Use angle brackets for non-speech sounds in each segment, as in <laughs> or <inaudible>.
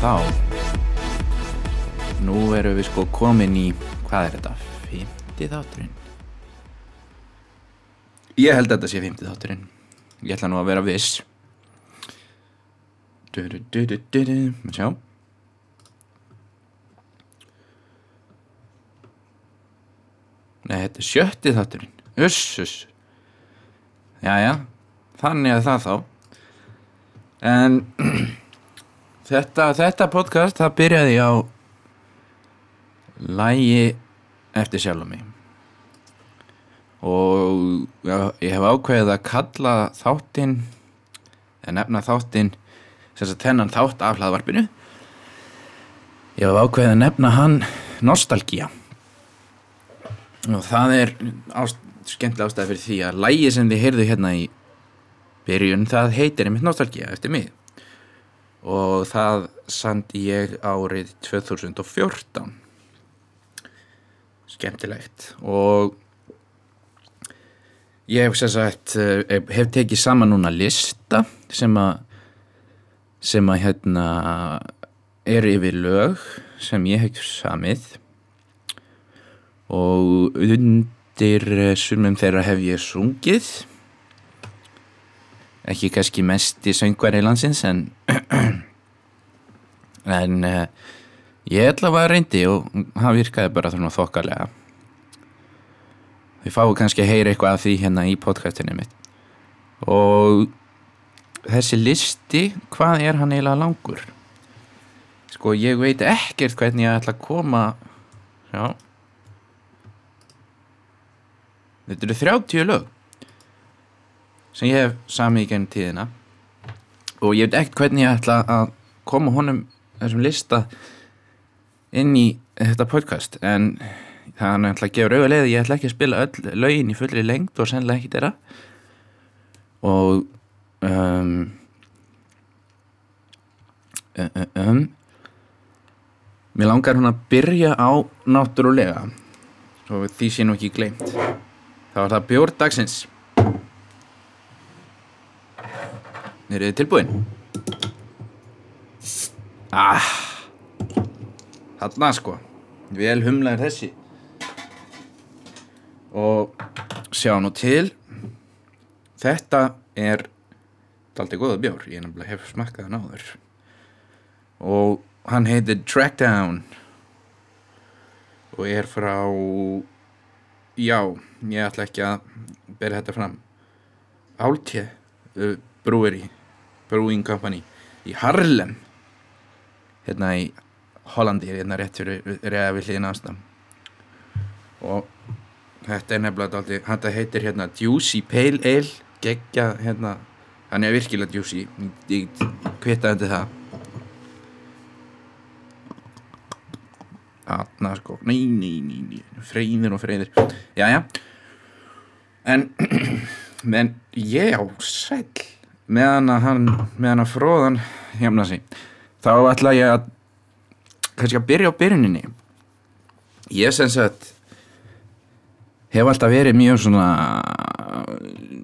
Þá? Nú erum við sko komin í Hvað er þetta? Fymti þátturinn? Ég held að þetta sé fymti þátturinn. Ég ætla nú að vera viss. Du, du, du, du, du, du. Má Sjá. Nei, þetta er sjötti þátturinn. Uss, uss. Jæja, þannig að það þá. En <clears throat> þetta, þetta podcast það byrjaði á lægi eftir sjálf mig og ég hef ákveðið að kalla þáttinn eða nefna þáttinn sem sagt þennan þátt af hlaðvarpinu. Ég hef ákveðið að nefna hann Nostalgía. Og það er ást, skemmtilega ástæði fyrir því að lægi sem þið heyrðu hérna í byrjun það heitir einmitt Nostalgía eftir mig og það sandi ég árið 2014 skemmtilegt. Og ég hef sagt eh, hef tekið saman núna lista sem að sem að hérna er yfir lög sem ég hef samið. Og undir sumum þeirra hef ég sungið ekki kannski mest í söngvar í landsins en <clears throat> en uh, ég ætla að vera reyndi og það virkaði bara svona þokkalega. Við fáum kannski að heyra eitthvað af því hérna í podcastinu mitt. Og þessi listi hvað er hann eiginlega langur? Sko ég veit ekkert hvernig ég ætla að koma já. Þetta eru 30 lög sem ég hef samið í gennum tíðina. Og ég veit ekkert hvernig ég ætla að koma honum þessum lista inn í þetta podcast en það er náttúrulega að gefa auðvitað ég ætla ekki að spila öll lögin í fullri lengt og sennilega ekki þeirra. Og um, um, um mér langar hún að byrja á náttúrulega. Svo því sé nú ekki gleymt. Þá er það bjór dagsins er þið tilbúin? ah. Þarna sko. Vel humlaður þessi. Og sjá nú til. Þetta er daldi góða bjór, ég nefnilega hef smakkað hann áður. Og hann heitir Trackdown. Og ég er frá já, ég ætla ekki að bera þetta fram. Áltje uh, Brewery Brewing Company í Harlem. Hérna í Hollandi hérna rétt fyrir reyða við hlýðin aðstam og þetta er nefnilega daldi, þetta heitir hérna Juicy Pale Ale geggja hérna, hann er virkilega juicy ég kvitaði undir það. Þarna sko, nei, nei, nei, nei freyðir og freyðir. Jæja En <clears throat> menn ég á sæl meðan að hann, meðan að fróðan hjemna sig þá ætla ég að kannski að byrja á byrjuninni. Ég sem sagt hef alltaf verið mjög svona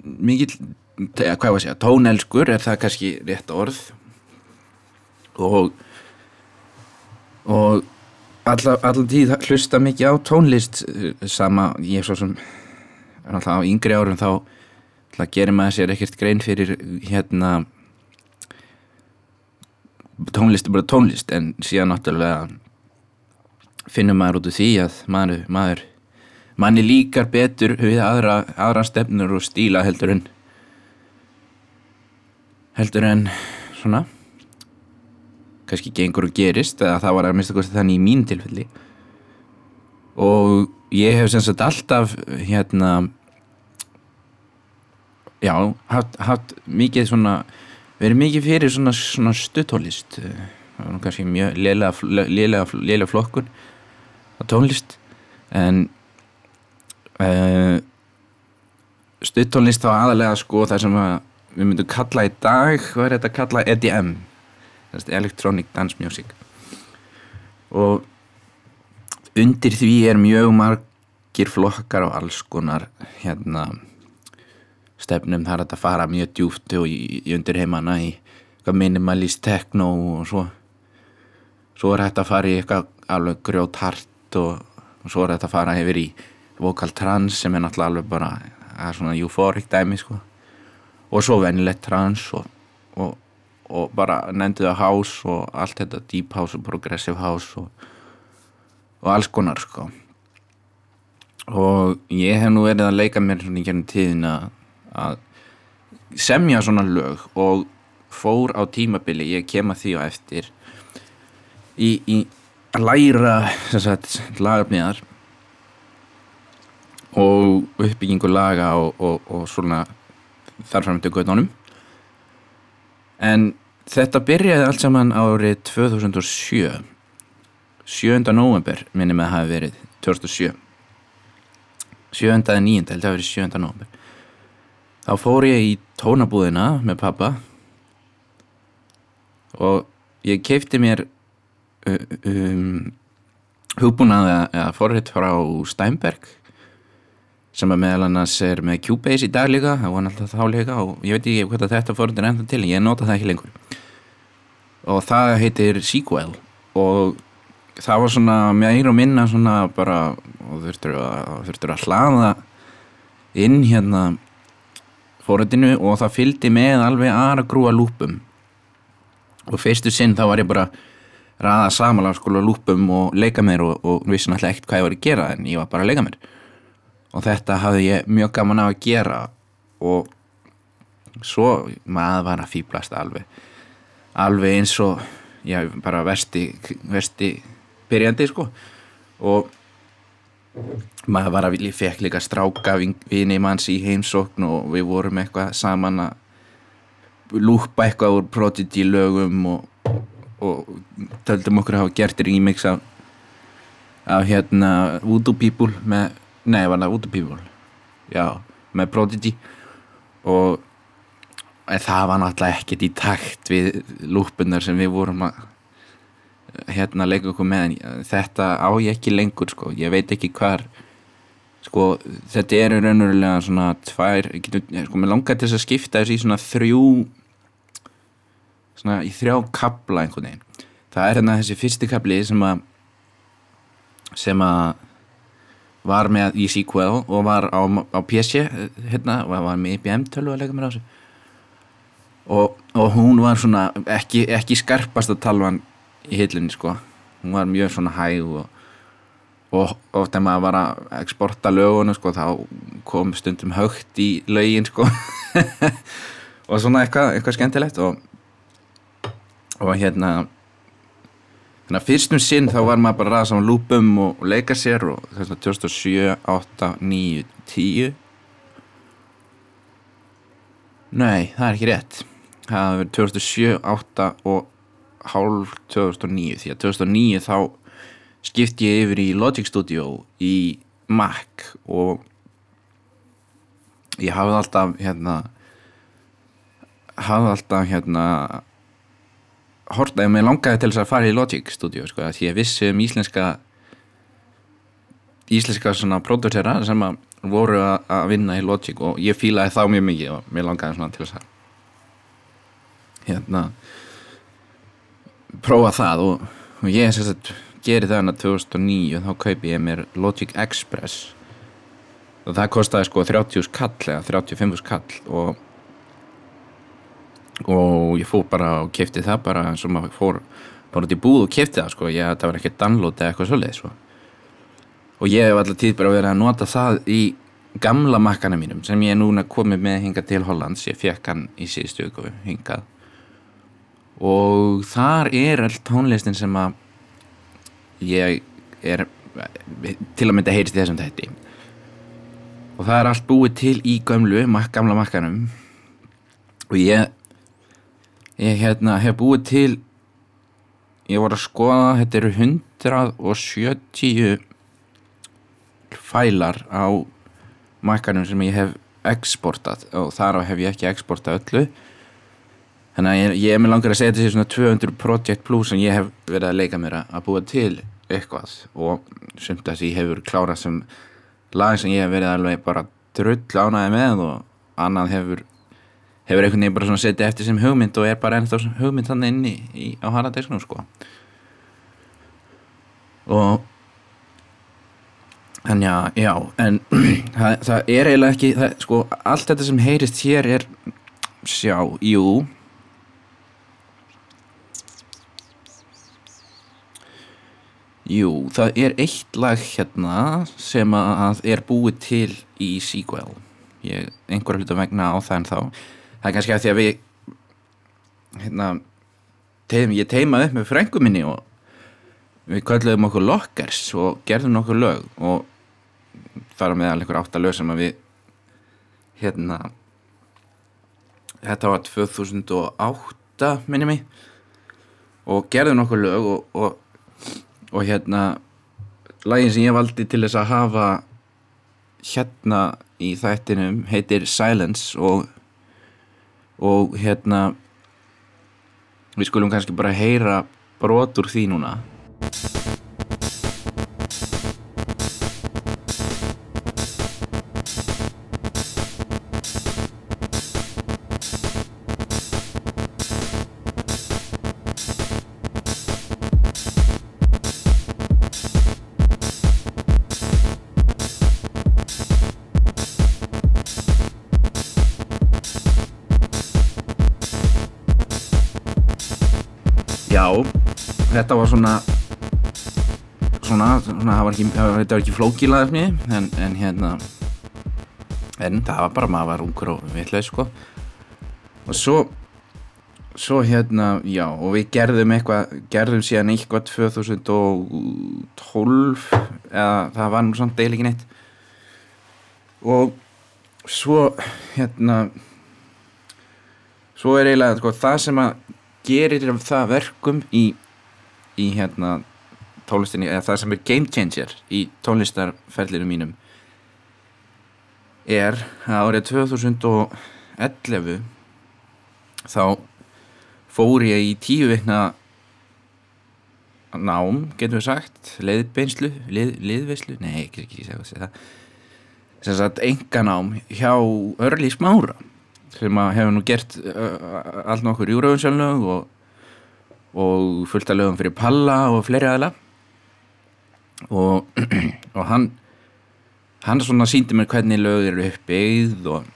mikið hvað var að segja, tónelskur er það kannski rétt orð? Og og allar alla tíð hlusta mikið á tónlist sama, ég svo sem alltaf á yngri árum þá alltaf gerir maður sér ekkert grein fyrir hérna tónlist er bara tónlist en síðan náttúrulega finnum maður út úr því að maður, maður manni líkar betur við aðra, aðra stefnur og stíla heldur en heldur en svona kannski gengur og gerist eða það var að mista kosti þannig í mín tilfelli. Og ég hef sem sagt alltaf hérna já, haft, haft mikið svona verið mikið fyrir svona, svona stuttólist það var kannski mjög lélega flokkun á tónlist en uh, stuttónlist þá aðalega sko það sem við myndum kalla í dag hvað er þetta að kalla? EDM Electronic Dance Music. Og undir því er mjög margir flokkar og alls konar hérna stefnum þar að þetta fara mjög djúft og í, í undir heimana í minimalist techno og svo svo er þetta að fara í eitthvað alveg grjóthart og, og svo er þetta að fara yfir í vocal trans sem er náttúrulega alveg bara það er svona euphoric dæmi sko. Og svo venilegt trans og, og, og bara nefndið á house og allt þetta deep house og progressive house og, alls konar sko. Og ég hef nú verið að leika mér svona í gernum tíðin að, að semja svona lög og fór á tímabili, ég kem að því á eftir í, í að læra lagafniðar og uppbyggingu laga og, og, og svona þarfram til gödunum en þetta byrjaði allt saman árið 2007 7. november minnum að það hafi verið 2007 7. eða 9. held að það hafi verið 7. november þá fór ég í tónabúðina með pappa og ég keipti mér um, hugbúnaða eða forrið frá Steinberg sem að meðal annars er með Cubase í dag líka það var alltaf þá líka og ég veit ekki hvað þetta forrið er enda til en ég nota það ekki lengur. Og það heitir Sequel og það var svona meir og minna svona bara og þurftur að, að hlaða inn hérna fóröldinu og það fylgdi með alveg aðra grúa lúpum. Og fyrstu sinn þá var ég bara ræða samanlega skóla lúpum og leika mér og, og vissi náttúrulega ekkert hvað ég var að gera en ég var bara að leika mér. Og þetta hafði ég mjög gaman af að gera og svo maður var að fýblast alveg alveg eins og já, bara versti, versti byrjandi sko. Og maður var að fekk líka stráka vini manns í heimsókn og við vorum eitthvað saman að lúpa eitthvað úr Prodigy lögum og, og töldum okkur að hafa gert remix af, af hérna Voodoo People með, nei var það Voodoo People? Já, með Prodigy. Og það var náttúrulega ekkert í takt við lúpunar sem við vorum að hérna leika okkur með en þetta á ég ekki lengur sko, ég veit ekki hvar sko, þetta eru raunverulega svona tvær, getur, sko, mér langar til þess að skipta þessi í svona þrjú svona í þrjá kabla einhvern veginn, það er hérna þessi fyrsti kabli sem að sem að var með í sequel og var á, á PC hérna, var með IBM tölvu að leika mér á þessu. Og, og hún var svona ekki, ekki skarpast að talvan í hillinni sko. Hún var mjög svona hæg og, og ofta maður var að exporta lögunum sko þá kom stundum högt í lögin sko. <laughs> Og svona eitthvað, eitthvað skemmtilegt og, og hérna þannig að fyrstum sinn þá var maður bara að ræða saman lúpum og, og leika sér og þess að 2007, 8, 9, 10 Nei, það er ekki rétt. Það hefur verið 2007, 8 og hálf 2009 því að 2009 þá skipt ég yfir í Logic Studio í Mac og ég hafði alltaf hérna hafði alltaf hérna hort að ég langaði til þess að fara í Logic Studio sko því ég vissi um íslenska íslenska svona pródúsera sem að voru að vinna í Logic og ég fílaði þá mjög mikið og mér langaði svona til þess að hérna prófa það og, og ég sérst að geri það hana 2009 þá kaupi ég mér Logic Express. Og það kostiði sko 30 skall eða 35 skall og og ég fór bara og kefti það bara eins og maður fór bara út í búð og kefti það sko. Ég, það var ekki download eða eitthvað svolítið sko. og ég hef alltaf tíð bara verið að nota það í gamla makkana mínum sem ég er núna komið með hinga til Hollands. Ég fekk hann í síðustu hingað og þar er all tónlistin sem að ég er til að mynda heyrst í þessum tætti og það er allt búið til í gömlu, gamla makkanum. Og ég ég hérna hef búið til ég voru að skoða þetta eru 170 fælar á makkanum sem ég hef exportað. Og þar á hef ég ekki exportað öllu þannig að ég, er með langar að segja sé svona 200 project plus sem ég hef verið að leika mér að búa til eitthvað. Og sumt að ég hefur klárað sem lag sem ég hef verið alveg bara drull ánaði með og annað hefur hefur einhvern veginn bara setið eftir sem hugmynd og er bara ennþá hugmynd þannig inni í, á harðardeisknum sko. Og en já, já en <clears throat> það, það er eiginlega ekki það, sko, allt þetta sem heyrist hér er sjá, jú jú, það er eitt lag hérna sem að er búið til í sequel. Ég, einhverja hluta vegna á það en þá það er kannski að því að við hérna teim, ég teimaði upp með frængu minni og við kölluðum okkur lockers og gerðum nokkur lög og fara með alveg átta lög sem að við hérna þetta var 2008 minni mig og gerðum nokkur lög og, og, og hérna lagin sem ég valdi til þess að hafa hérna í þættinum heitir Silence og og hérna við skulum kannski bara heyra brot úr því núna þetta var svona svona, svona var ekki, þetta var ekki flókilaðefni en, en hérna en það var bara, maður var ungur og vitleið sko. Og svo svo hérna, já og við gerðum eitthvað, gerðum síðan eitthvað 2012 eða það var nú samt deil ekki neitt. Og svo hérna svo er eiginlega sko, það sem að gerir það verkum í, í hérna tónlistinni, eða það sem er game changer í tónlistarferlinu mínum er að árið 2011 þá fór ég í tíu vikna nám, getur við sagt leiðbeinslu, leið, leiðveislu nei, ekki, ekki segja það sem sagt enganám hjá Örli Smára sem að hefur nú gert uh, allt nokkur júrauðunsjálfnög og, og fullt að lögum fyrir Palla og fleiri aðla og, <clears throat> og hann hann svona síndi mér hvernig lög eru uppbyggð og,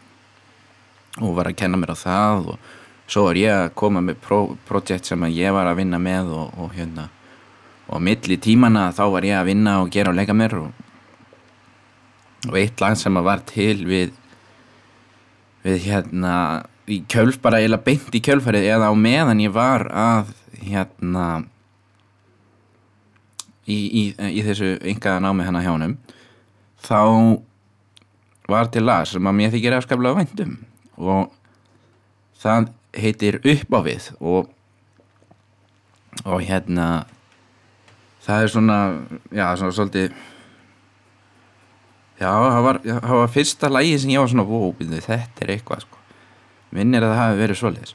og var að kenna mér á það og svo var ég að koma með pro, projekt sem ég var að vinna með og, og hérna og milli tímana þá var ég að vinna og gera og leika mér og, eitt lag sem var til við við hérna í kjölf bara eiginlega beint í kjölfarið eða á meðan ég var að hérna í, í, í þessu yngaða námi hennar hjá honum þá var til lag sem að mér þykir afskaplega væntum og það heitir upp á við og og hérna það er svona já svona svolítið já það var, það var fyrsta lagi sem ég var svona vópið þetta er eitthvað sko. Minn er að það hafi verið svoleiðis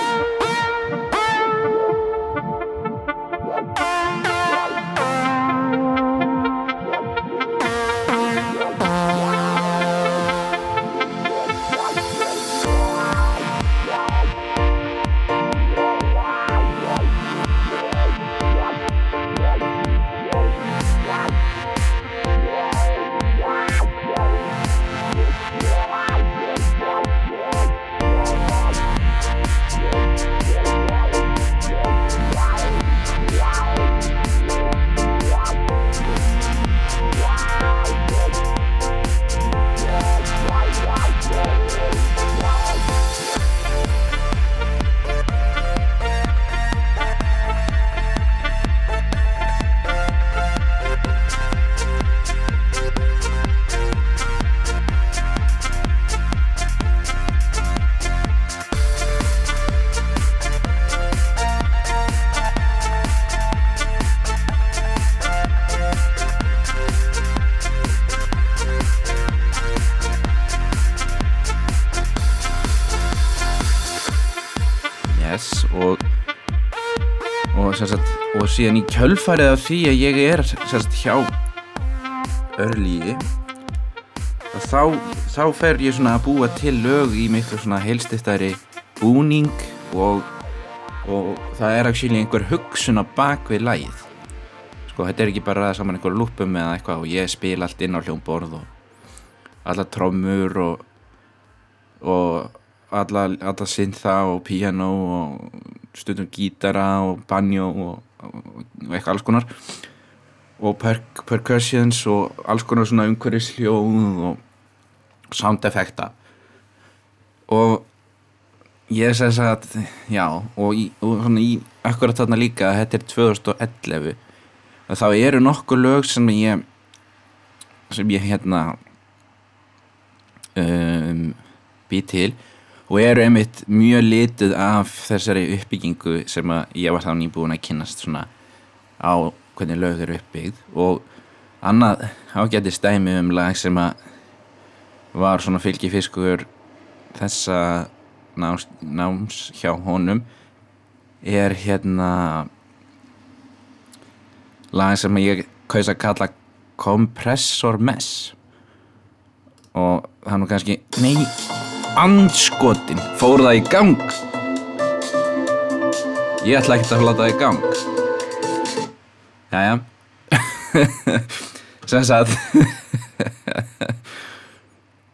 síðan í kjölfarið af því að ég er sagt, hjá örlíi þá, þá fer ég svona að búa til lög í miklu svona heilstiftari búning og, og það er actually einhver hugsun á bak við lægið sko þetta er ekki bara að saman einhver lúpum eða eitthvað og ég spil allt inn á hljómborð og alla trommur og og alla, alla syntha og piano og stundum gítara og banjo og, og, eitthvað alls konar. Og per, percussions og alls konar svona umhverfisljóð og sound effekta og ég segi að já og, í, og svona í akkurat þarna líka þetta er 2011 þá eru nokkur lög sem ég sem ég hérna um, bý til og eru einmitt mjög litið af þessari uppbyggingu sem ég var þá nýbúin að kynast svona á hvernig lög eru uppbyggð. Og annað ágæti stæmi um lag sem að var svona fylgifiskur þessa náms, náms hjá honum er hérna lag sem ég kaus að kalla Compressor Mess. Og er nú kannski nei, andskotin. Fór það í gang? Ég ætla ekki að láta það í gang. Jæja. Sem sagt.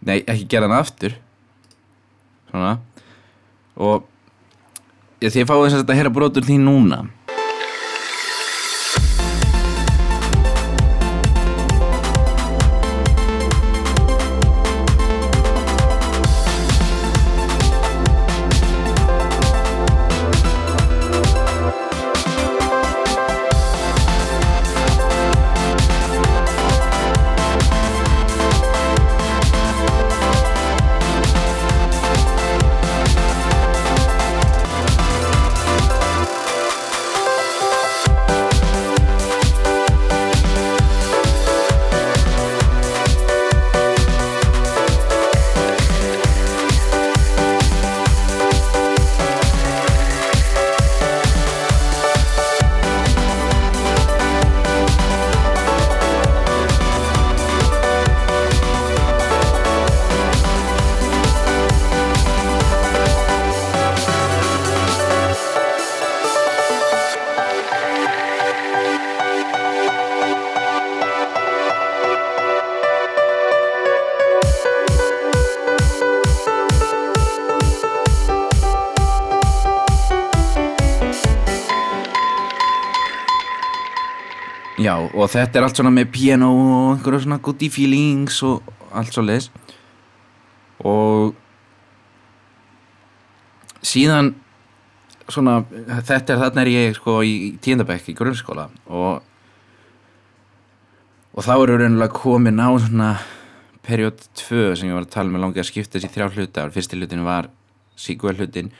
Nei, ekki gera það aftur. Svona. Og ég, því ég fáið þess að þetta heyra brotur því núna Já, og þetta er allt svona með piano og einhverju svona goody feelings og allt svo leis og síðan svona, þetta er þarna er ég sko í tíundabæk í grunnskóla og og þá eru raunulega komin á svona period 2 sem ég var að tala með langi að skipta þessi þrjá hluta. Fyrsti hlutin var sequel hlutin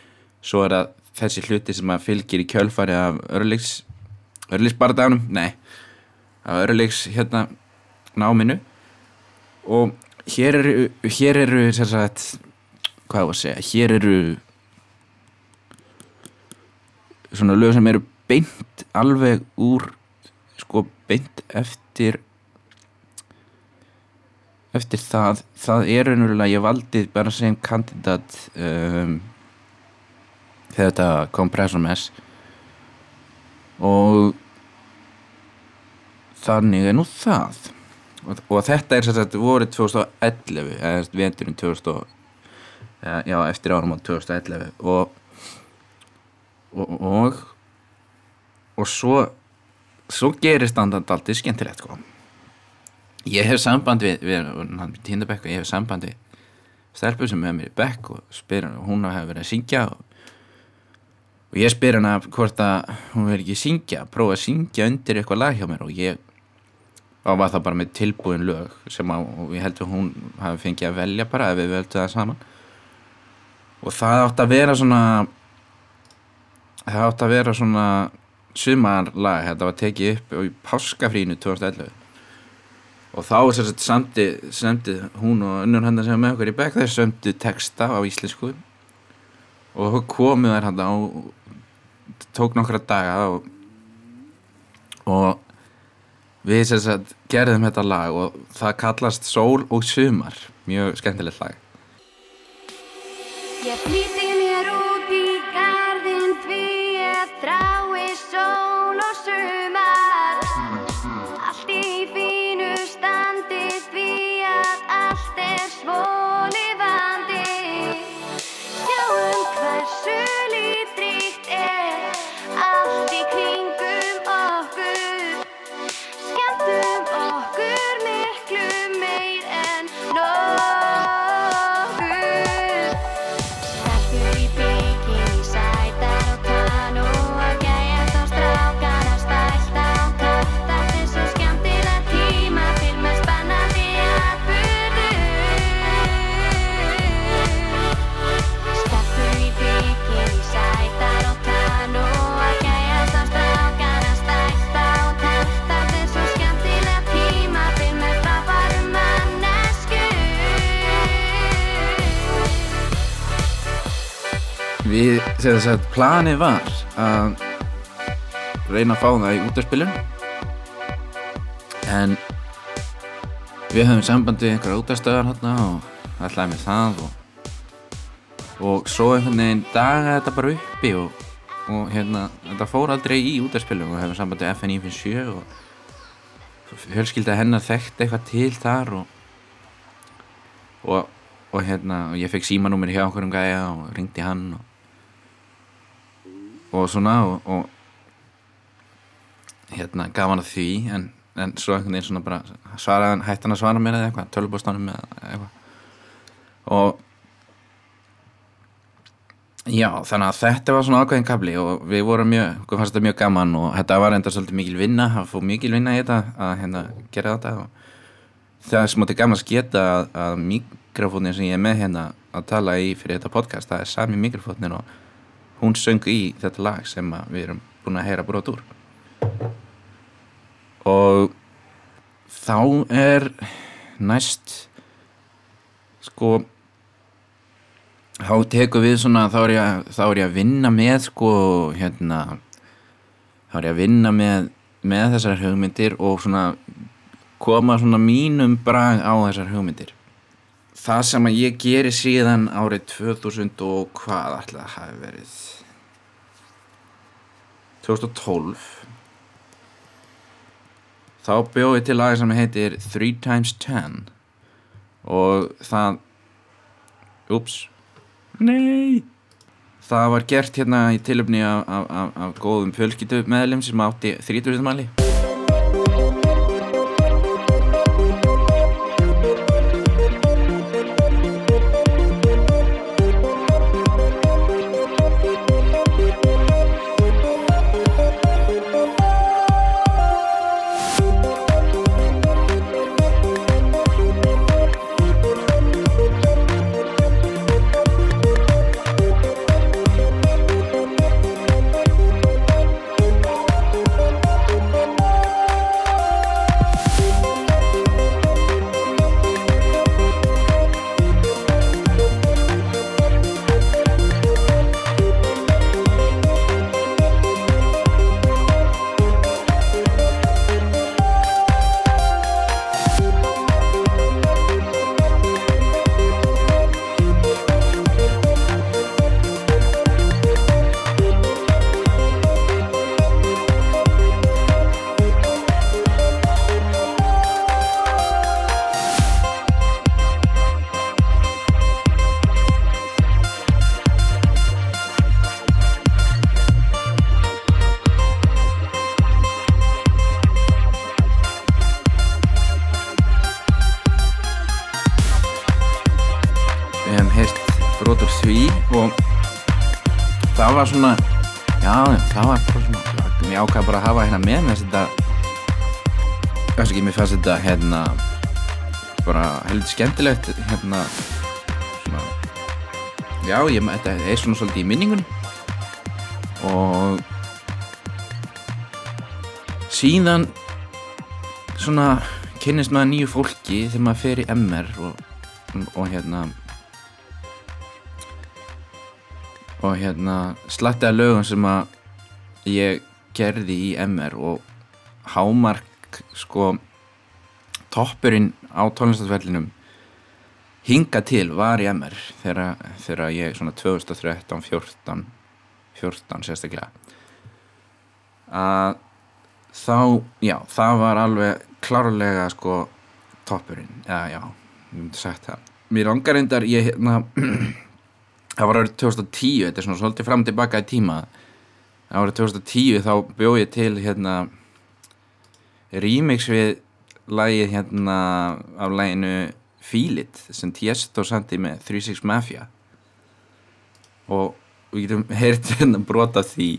svo er það þessi hluti sem að fylgir í kjölfari af örleiks örleiksbardaganum, nei af örleiks hérna náminu. Og hér eru hér eru sér sagt hvað var að segja, hér eru svona lög sem eru beint alveg úr sko beint eftir eftir það. Það er raunverulega, ég valdi bara sem kandidat um, þetta Compressor Mess og þannig er nú það. Og, og þetta er sérstaklega voruð 2011 eða vendurinn 2000 ja, já, eftir árum á 2011 og og og, og svo svo gerist það alltaf skemmtilegt sko. Ég hef samband við, við tíndabekk og ég hef samband við stelpur sem hefur mér í bekk og spyr hann og hún hefur verið að syngja og, og ég spyr hann að hvort að hún verið ekki að syngja prófa að syngja undir eitthvað lag hjá mér og ég og var það bara með tilbúin lög sem að, og ég held að hún hafi fengið að velja bara ef við veldum það saman. Og það átt að vera svona það átt að vera svona sumarlag, þetta var tekið upp í páskafrínu 2011 og þá er sér samt semdi hún og önnur hann sem er með okkur í bekk þeir sömdu texta á íslensku. Og komið þær hann á tók nokkra daga og við sem sagt gerðum þetta lag og það kallast Sól og Sumar. Mjög skemmtilegt lag. Ég flýti mér út í garðin því ég þrái sól og sumar sem sagt, planið var að reyna að fá það í útarspilun en við höfum samband við einhverja útastöðar hérna og ætlaði með það og, og svo einhvern veginn daga þetta bara uppi og, og hérna, þetta fór aldrei í útarspilun og höfum samband við FNI57 og fjölskylda hennar þekkti eitthvað til þar og og, og hérna, og ég fekk símanúmer hjá okkur um gæja og ringdi hann og, og svona og, og hérna gaf hann að því en, en svo einhvern veginn svona bara hann, hætti hann að svara mér eða eitthvað tölvubóstanum eða eitthvað. Og já, þannig að þetta var svona ákveðin kabli og við vorum mjög, okkur fannst þetta mjög gaman og þetta var enda svolítið mikil vinna það fór mikil vinna í þetta að hérna gera þetta og það er smátti gaman að geta að, að mikrofónin sem ég er með hérna að tala í fyrir þetta podcast það er sami mikrofónin og hún söng í þetta lag sem við erum búin að heyra brot úr. Og þá er næst sko þá tekur við svona þá er ég, þá er ég að vinna með sko hérna þá er ég að vinna með með þessar hugmyndir og svona koma svona mínum brag á þessar hugmyndir. Það sem að ég geri síðan árið 2000 og hvað það hafi verið 2012 þá bjóði til lag sem heitir 3 times 10 og það ups nei það var gert hérna í tilöfni af, af, af, af góðum fjölskyldu meðlum sem átti 30. mæli skemmtilegt hérna svona já, ég, þetta er svona svolítið í minningunni. Og síðan svona kynnist maður nýju fólki þegar maður fer í MR og, og hérna og hérna slatti að lögum sem að ég gerði í MR og hámark sko toppurinn á tónlistafellinum hinga til var í MR þegar, ég svona 2013, 14 14 sérstaklega. Að þá, já, það var alveg klárlega sko toppurinn, já, já, ég myndi sagt það. Mér langar reyndar, ég hérna <clears throat> það var árið 2010, þetta er svona svolítið fram og tilbaka í tíma. Árið 2010 þá bjóð ég til hérna remix við lagið hérna af laginu Feel It sem Tiesto sandi með 36 Mafia. Og við getum heyrt hérna brota því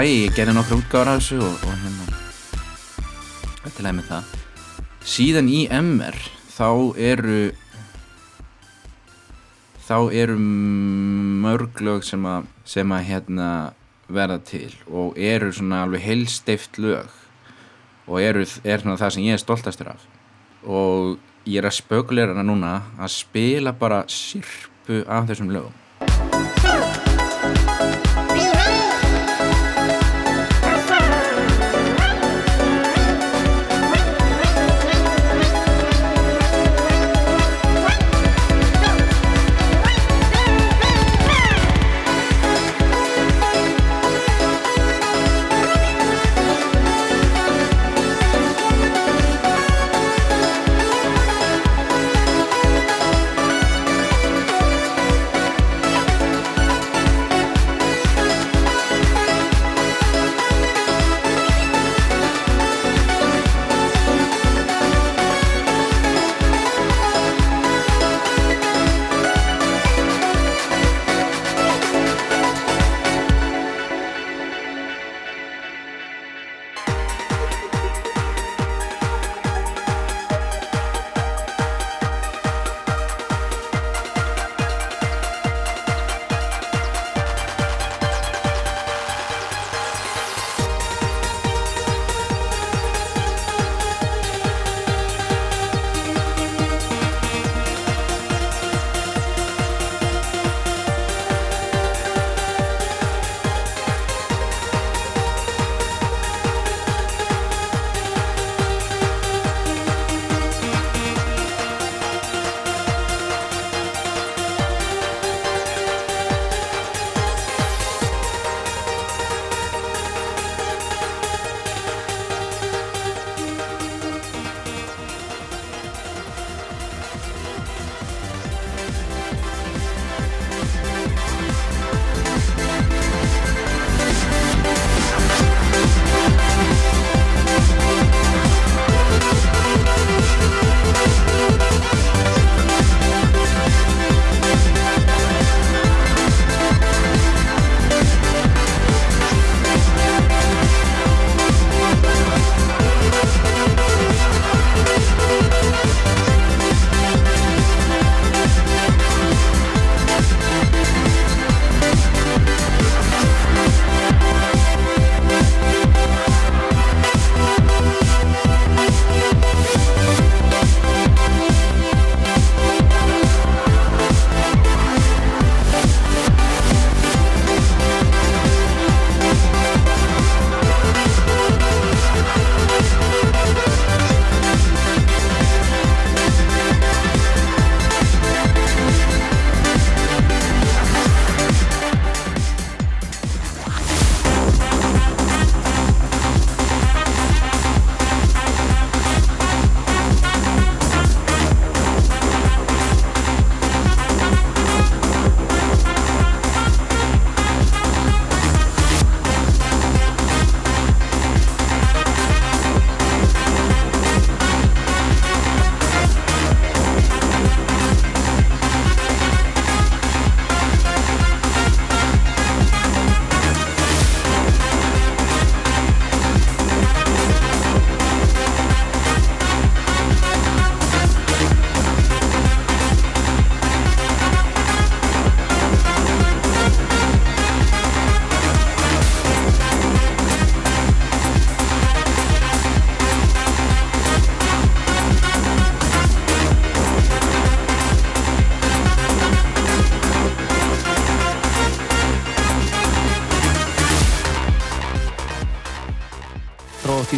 lagi, ég gerði nokkru útgáður af þessu og, og hérna Þetta er lagi með það. Síðan í MR þá eru þá eru mörg lög sem að sem að hérna verða til og eru svona alveg heilsteift lög og eru, er það sem ég er stoltastur af. Og ég er að spökulera hana núna að spila bara sirpu af þessum lögum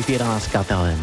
2011 kapelen.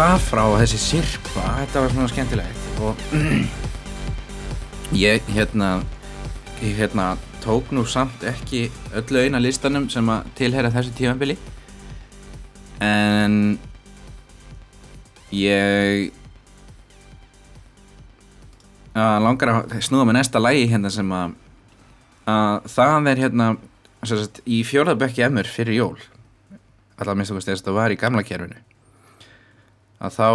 Það frá þessi sirpa, þetta var svona skemmtilegt. Og ég hérna ég hérna tók nú samt ekki öllu eina listanum sem að tilheyra þessu tímanbili en ég að langar að snúða með næsta lægi hérna sem að, að það er hérna sagt, í fjórðabökki emur fyrir jól. Allavega minnst að var í gamla kerfinu að þá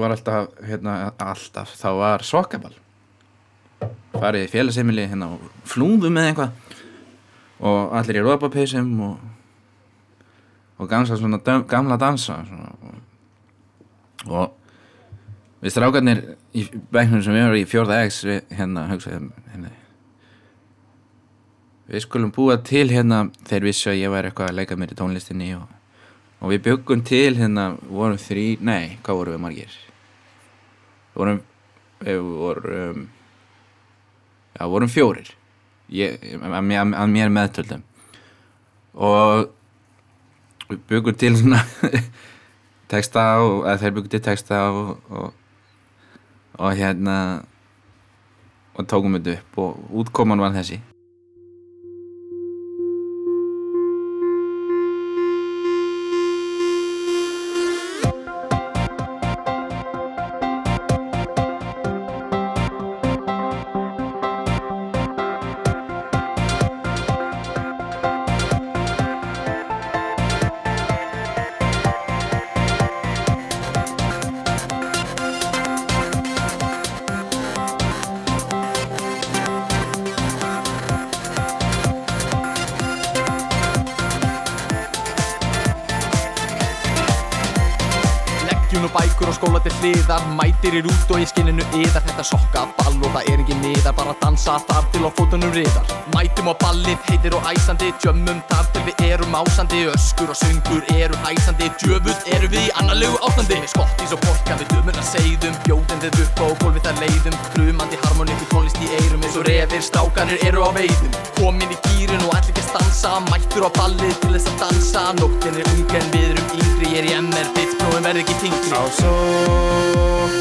var alltaf hérna, alltaf, þá var sokkaball farið í félagseimili hérna og flúðum með eitthvað. Og allir í rópapeysum og og gansa svona döm, gamla dansa svona, og, og við strákarnir í bæknum sem við erum í fjórða X við hérna hugsaðum hérna, við skulum búa til hérna þeir vissu að ég væri eitthvað að leika mér í tónlistinni og, og við byggum til hérna vorum þrý, nei, hvað vorum við margir? Vorum við vorum já, vorum fjórir. Ég, að, mér- að mér meðtöldum. Og við byggum til svona <laughs> texta og þeir byggum til texta og, og, og hérna og tókum þetta upp. Og útkoman var þessi Þetta sokka ball og það er engin miðar Bara dansa þar til á fótunum riðar Mætum á ballið, heitir og æsandi. Tjömmum þar til við erum ásandi. Öskur og söngur eru hæsandi. Djöfull eru við í annarlegu ástandi. Skottís og porka við dömur að segðum Bjóðum við upp á gólfið þar leiðum. Krumandi harmoníku tónlist í eyrum Eins og refir. Strákanir eru á veiðum. Komin í gýrin og allir ekki stansa. Mættur á ballið til þess að dansa. Nóttin er ung en við erum yngri. Ég er í MR, bitsprófin verð ekki þingri Á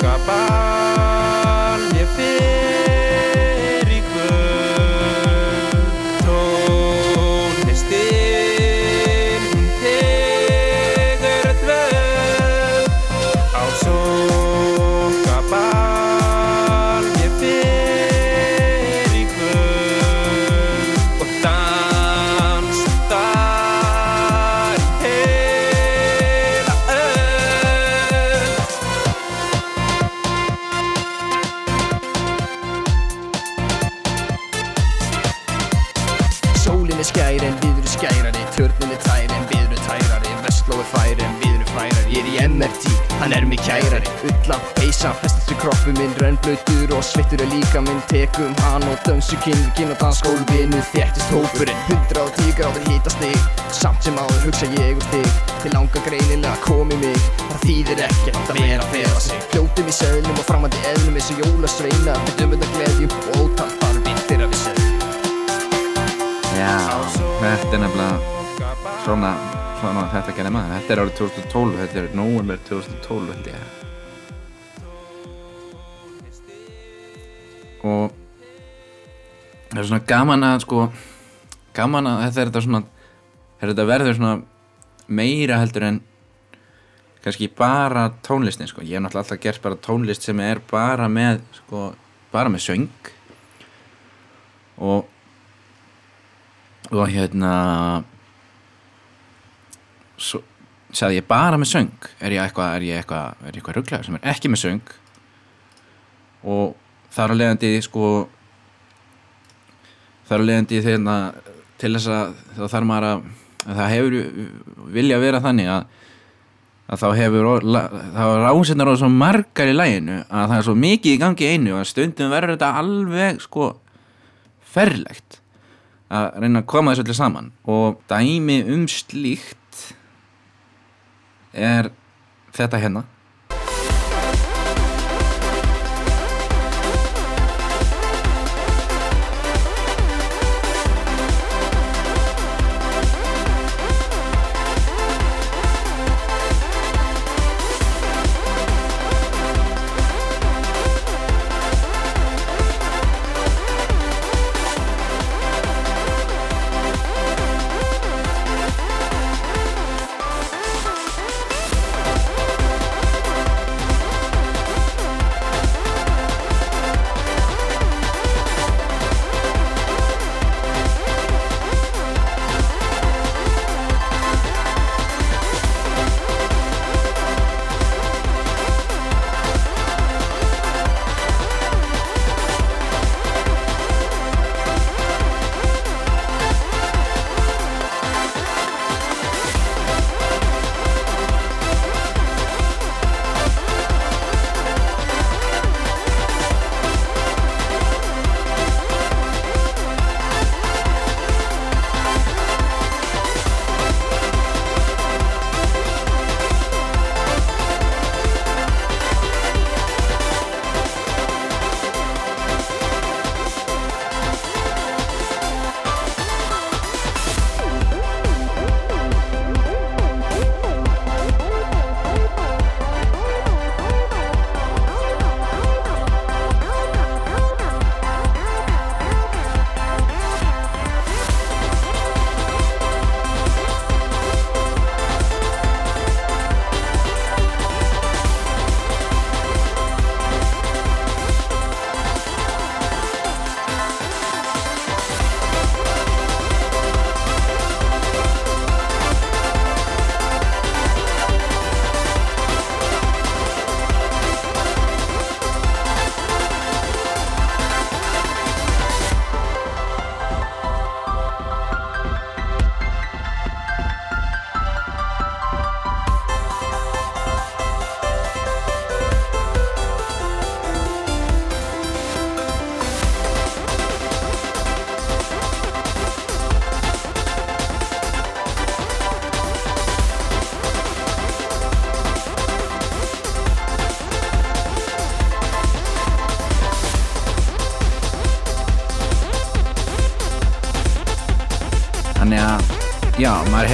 sokkaball hann er mig kærari. Ulla, peysa, festist við kroppu minn Rönnblöytur og svittur er líka minn. Tekum hann og dönsu kynir Kyn og dansskólvinu þéttist hópurinn Hundra og tíu gráður hítast þig Samt sem áður hugsa ég um þig. Til langa greinilega komi mig. Það þýðir ekkert að vera að fela sig. Fljótum í seðlum og framandi eðlum og jólasveina. Við dömum þetta gleðjum og ótal þarfinn þeirra við seðlum Já, þetta er nefnilega svona, svona þetta gerði maður? Þetta er árið 2012, þetta er nóvember 2012 held ég. Og það er svona gaman að sko gaman að þetta er þetta svona er þetta verður svona meira heldur en kannski bara tónlistin sko. Ég hef náttúrulega alltaf gert bara tónlist sem er bara með sko, bara með söng. Og og hérna svo sagði ég bara með söng? Er ég eitthvað, eitthvað, eitthvað rugglegar sem er ekki með söng? Og þar að leiðandi sko þar að leiðandi þegar til þess að þá þarf maður að, að það hefur vilja vera þannig að að þá hefur þá er ásetnar og svo margar í læginu að það er svo mikið í gangi einu og að stundum verður þetta alveg sko ferlegt að reyna að koma þessu allir saman. Og dæmi um slíkt er þetta hérna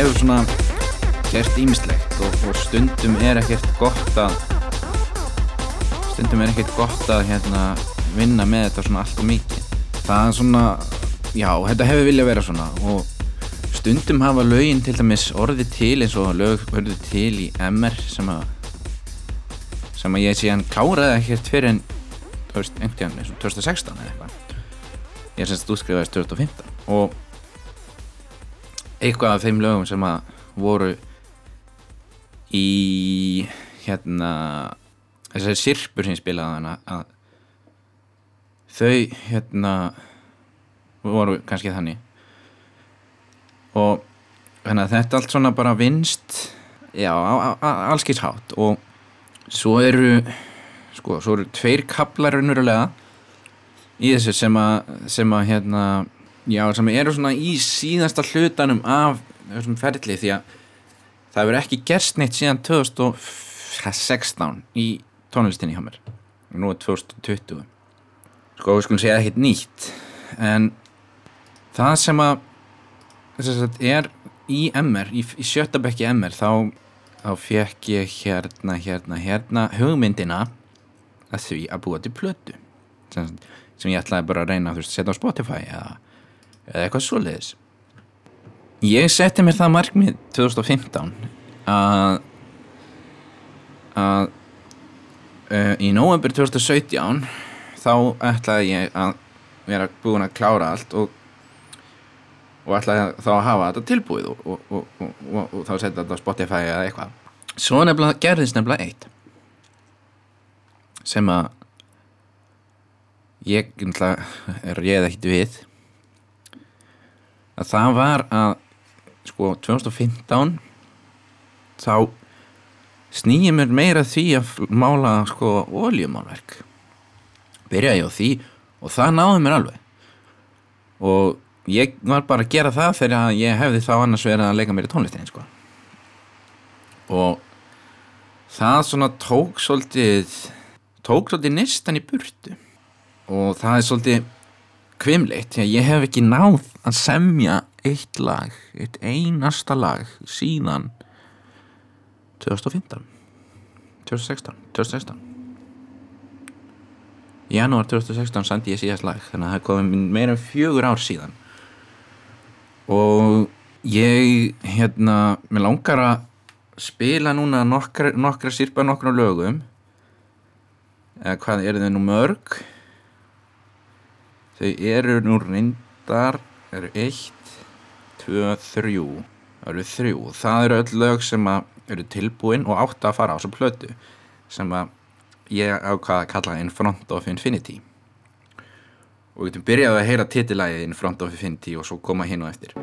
hefur svona gert ímislegt og, og stundum er ekkert gott að stundum er ekkert gott að hérna vinna með þetta svona allt og mikið. Það er svona, já, þetta hefur viljað vera svona og stundum hafa lögin til dæmis orðið til eins og lög orðið til í MR sem að sem að ég sé hann kláraði ekkert fyrir en einhvern veginn eins og 2016 eða eitthvað. Ég semst útskrifaðist 2015 og eitthvað af þeim lögum sem að voru í hérna þessari sirpur sem spilaði hana að þau hérna voru kannski þannig. Og að þetta allt svona bara vinst já, á, á, á allskins hátt. Og svo eru sko, svo eru tveir kaplar raunverulega í þessu sem að sem að hérna já, sem eru svona í síðasta hlutanum af þessum ferli því að það hefur ekki gerst neitt síðan 2016 í tónlistinni hjá mér. Og nú er 2020 sko við skulum segja ekkert nýtt en það sem að að er í MR, í, í sjötta bekki MR þá, þá fekk ég hérna, hérna, hérna hugmyndina að því að búa til plötu. Sem, sem ég ætlaði bara að reyna að setja á Spotify eða, eða eitthvað svoleiðis. Ég setti mér það markmið 2015 að að uh, í november 2017 þá ætlaði ég að vera búin að klára allt og, og ætlaði þá að hafa þetta tilbúið og, og, og þá setja þetta á Spotify eða eitthvað. Svo nefnilega gerðist nefnilega eitt sem að ég nefnilega réð ekkert við að það var að sko 2015 þá snýði mér meira því að mála sko oljumálverk byrjaði á því og það náði mér alveg. Og ég var bara að gera það þegar ég hefði þá annars verið að leika mér í tónlistinni sko. Og það svona tók svolítið tók svolítið nistan í burtu. Og það er svolítið kvimleitt því að ég hef ekki náð að semja eitt lag eitt einasta lag síðan 2015 2016 2016 í janúar 2016 sandi ég síðast lag þannig að það er komið meira en fjögur ár síðan. Og ég hérna, mér langar að spila núna nokkra, nokkra sirpa nokkra lögum. Eða hvað eru þau nú mörg þau eru nú reyndar eru eitt, tvö, þrjú. Það eru þrjú, það eru öll lög sem eru tilbúin og átt að fara á svo plötu sem ég ákvaða að kalla In Front of Infinity. Og við getum byrjað að heyra titilægið In Front of Infinity og svo koma hinn og eftir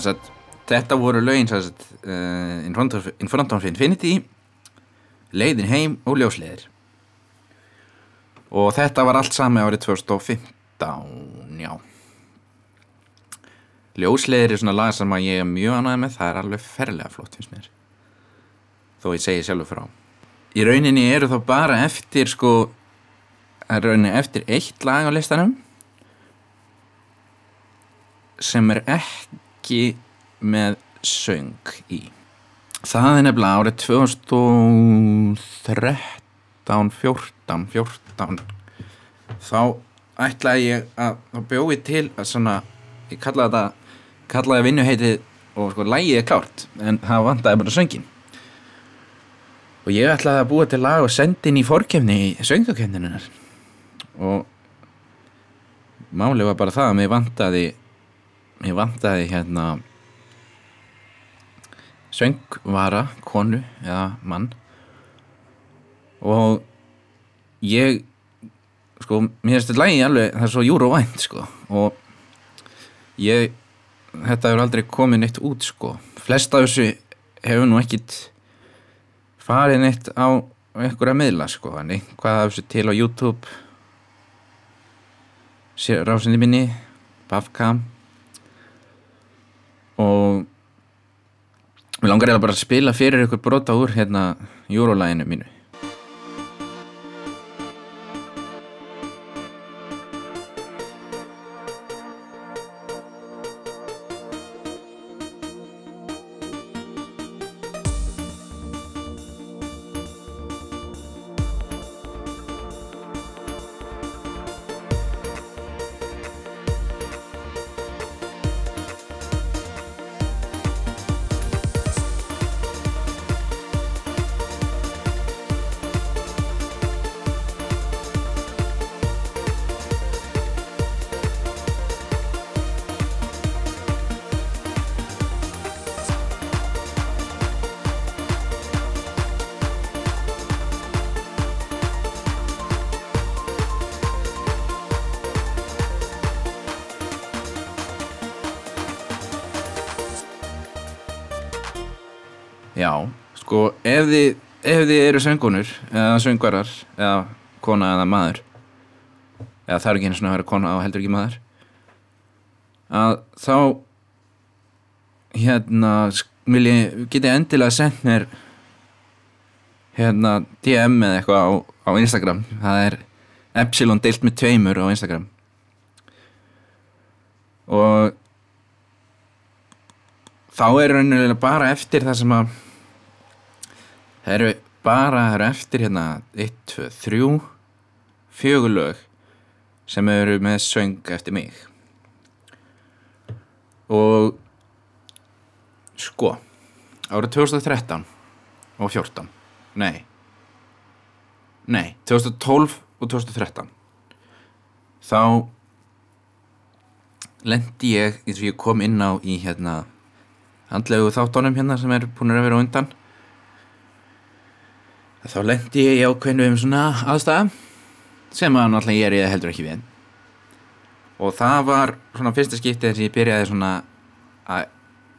sagt, þetta voru lögin sagt, uh, in, front of, in front of Infinity, leiðin heim og ljósleiðir. Og þetta var allt sami árið 2015, já. Ljósleiðir er svona lag sem að ég er mjög ánægð með, það er alveg ferlega flott finnst mér. Þó ég segi sjálfur frá. Í rauninni eru þá bara eftir sko, er rauninni eftir eitt lag á listanum sem er ekki með söng í. Það er nefnilega árið 2013, 14, 14 þá ætlaði ég að þá bjóði til að svona ég kallaði þetta kallaði vinnuheitið og sko lægið er klárt en það vantaði bara söngin og ég ætlaði að búa til lag og sendi inn í fórkefni í söngakefninunar og málið var bara það að mér vantaði mér vantaði hérna söngvara, konu eða mann. Og ég sko, mér finnst þetta lægi alveg það er svo júruvænt sko. Og ég þetta hefur aldrei komið neitt út sko. Flest af þessu hefur nú ekkit farið neitt á einhverja miðla sko. En eitthvað af þessu til á YouTube rásinni minni Bafcam og Mér langar eiginlega bara að spila fyrir ykkur brota úr hérna júrólæginu mínu. Já, sko, ef þið, ef þið eru söngunur eða söngvarar eða kona eða maður eða það er ekki einu svona að vera kona og heldur ekki maður að þá hérna vil ég, endilega sendt mér hérna DM eða eitthvað á, á Instagram. Það er epsilon deilt með tveimur á Instagram. Og þá er raunilega bara eftir það sem að það eru bara það eru eftir hérna 1, 2, 3 fjögur lög sem eru með söng eftir mig. Og sko árið 2013 og 14 nei nei, 2012 og 2013 þá lendi ég eins og ég kom inn á í hérna handlegu þáttunum hérna sem er búin að vera undan þá lendi ég ákveðinu um svona aðstæða sem að náttúrulega ég er ég heldur ekki við. Og það var svona fyrsta skiptið sem ég byrjaði svona að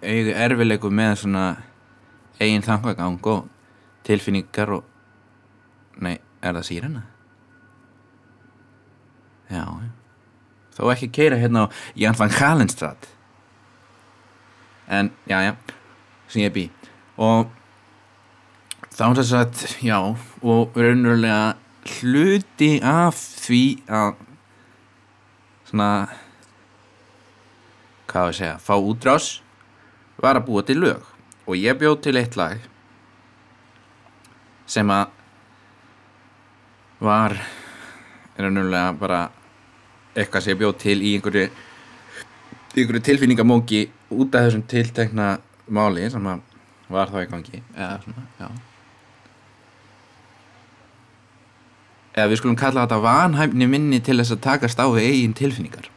auga erfilegu með svona eigin þangagang og tilfinningar og nei, er það sírena? Já, þó ekki keira hérna á Jan van Galenstad. En, já, já sem ég bý. Og þá er þess að, já og raunverulega hluti af því að svona hvað ég að segja, fá útrás var að búa til lög. Og ég bjóð til eitt lag sem að var raunverulega bara eitthvað sem ég bjóð til í einhverju einhverju tilfinningamóki út af þessum tiltekna máli sem að var þá í gangi. Eða svona, já eða við skulum kalla þetta vanhæfni minni til þess að takast á við eigin tilfinningar.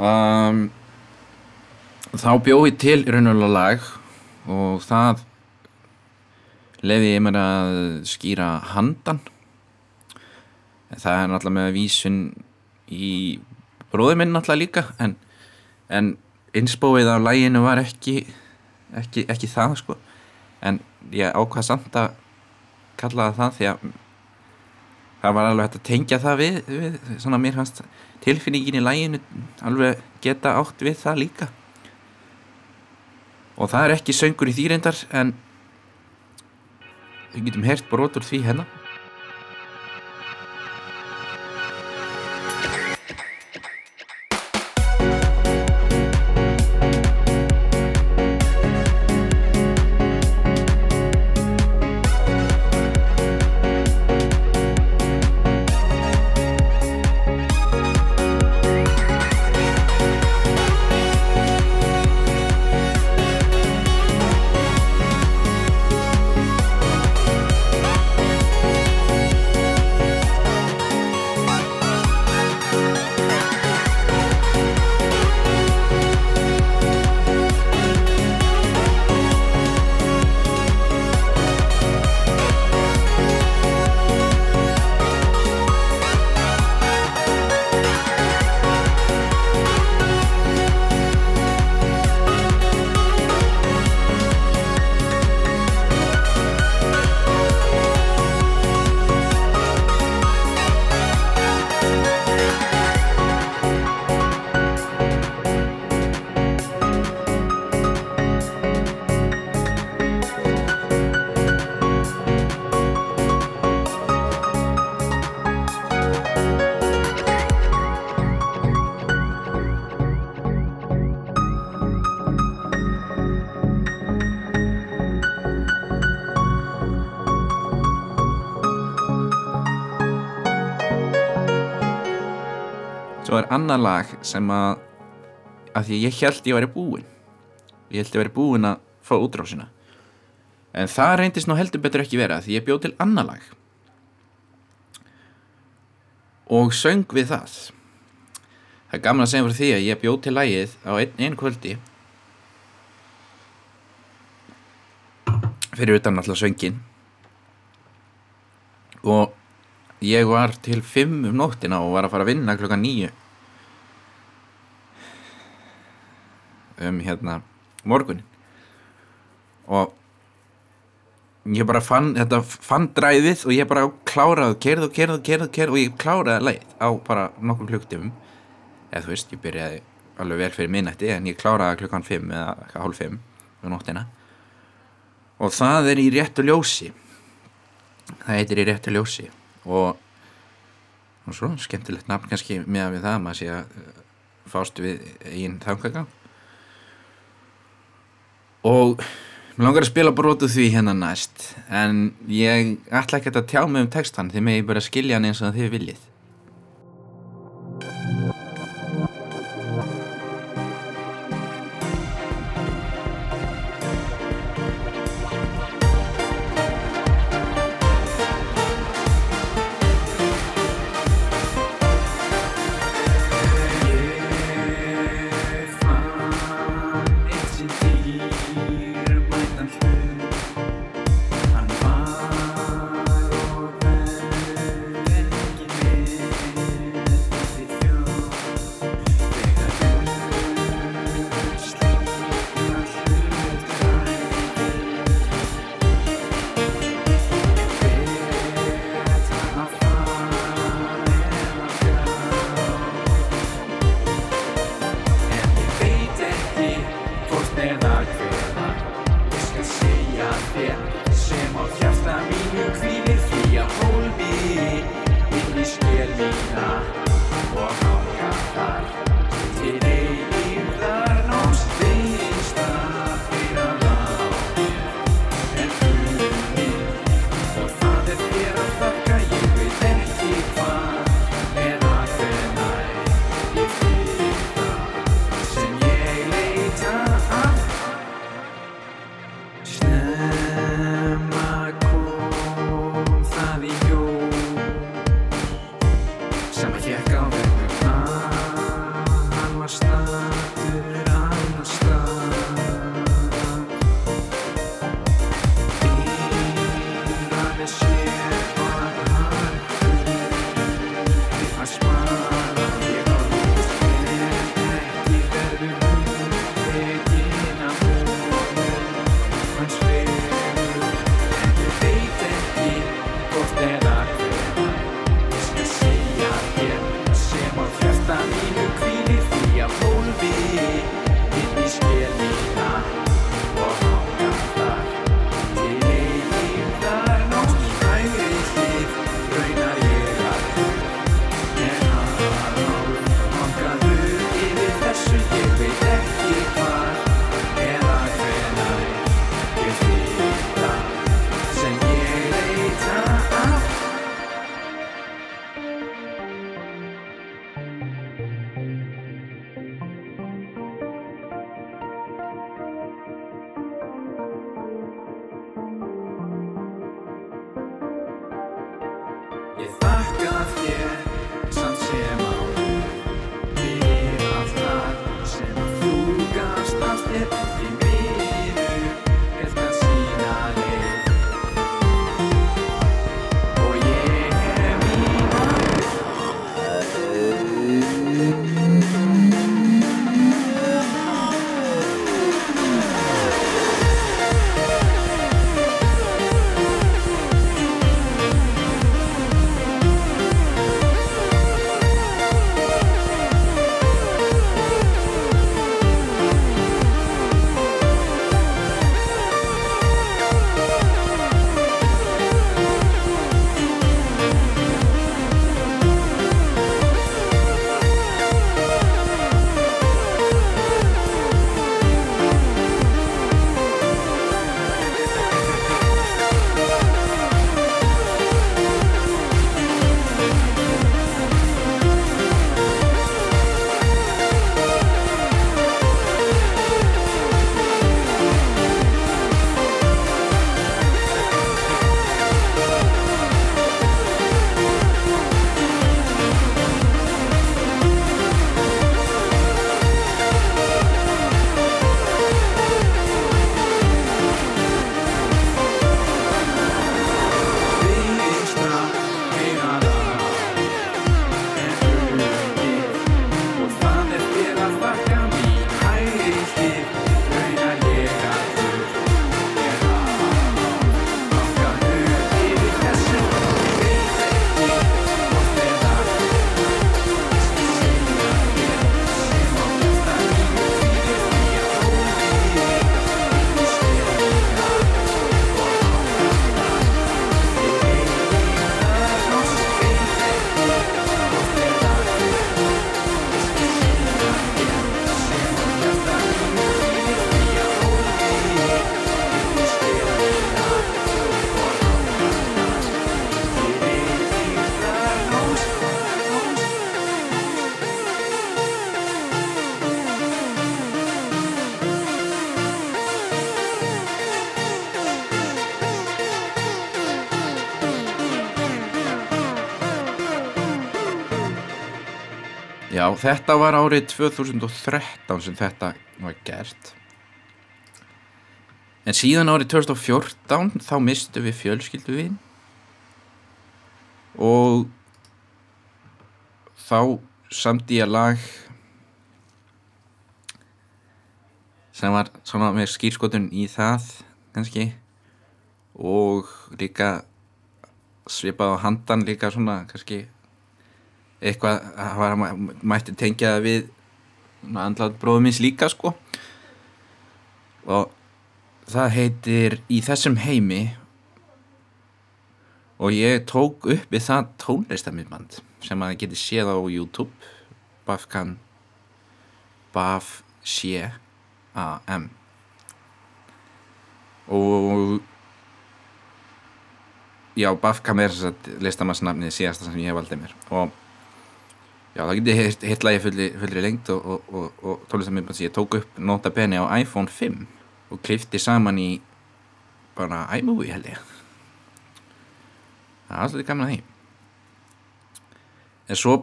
Um, þá bjóði til raunulega lag og það leði ég mér að skýra handan. Það er náttúrulega með vísun í bróður minn náttúrulega líka en, en innspóið af læginu var ekki, ekki, ekki það sko. En ég ákvað samt að kalla það það því að það var alveg hægt að tengja það við, við svona mér fannst tilfinningin í læginu alveg geta átt við það líka. Og það er ekki söngur í því reyndar en við getum heyrt brot úr því hérna Annar lag sem að að því ég held ég væri búinn. Ég held ég væri búinn að fá útrásina. En það reyndist nú heldur betur ekki vera því ég bjóð til annar lag. Og söng við það. Það er gaman að segja fyrir því að ég bjóð til lagið á einn, einn kvöldi. Fyrir utan alltaf söngin og ég var til fimm um nóttina og var að fara að vinna klokkan nýju um hérna morgunin og ég bara fann þetta fann dræðið og ég bara kláraði kerð og kerð og kerð og kerð og ég kláraði leið á bara nokkur klukktífum eða þú veist, ég byrjaði alveg vel fyrir minnætti en ég kláraði klukkan fimm eða hálf fimm um nóttina. Og það er í réttu ljósi. Það heitir í réttu ljósi. Og, og svo skemmtilegt nafn kannski með að við það að maður sé að fást við einn þangagang og mér langar að spila brotu því hérna næst en ég ætla ekki að tjá mig um textan því mig bara skilja hann eins og þið viljið smile. Þetta var árið 2013 sem þetta var gert. En síðan árið 2014 þá mistu við fjölskyldu við og þá samt ég lag sem var svona með skýrskotun í það kannski. Og líka svipað á handan líka svona kannski eitthvað það var, mætti tengja það við andlátt bróðum minns líka sko. Og það heitir Í þessum heimi og ég tók upp við það tónlistamindband sem að geti séð á YouTube. Bafkan Baf Sjé A-M og já, Bafkam er listamannsnafnið síðasta sem ég valdi mér. Og já, það geti hitt, hitt lagi fullri, fullri lengt og, og, og, og tónlistamindband sem ég tók upp nota bene á iPhone 5 og klifti saman í bara iMovie held ég. Það er alltaf gaman að því. En svo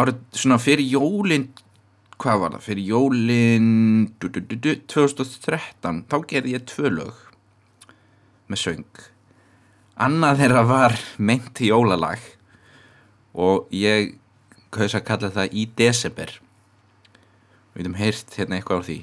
árið svona fyrir jólin hvað var það, fyrir jólin du, du, du, du, 2013 þá gerði ég tvö lög með söng. Annað þeirra var meint jólalag og ég kaus að kalla það í desember. Við getum heyrt hérna eitthvað á því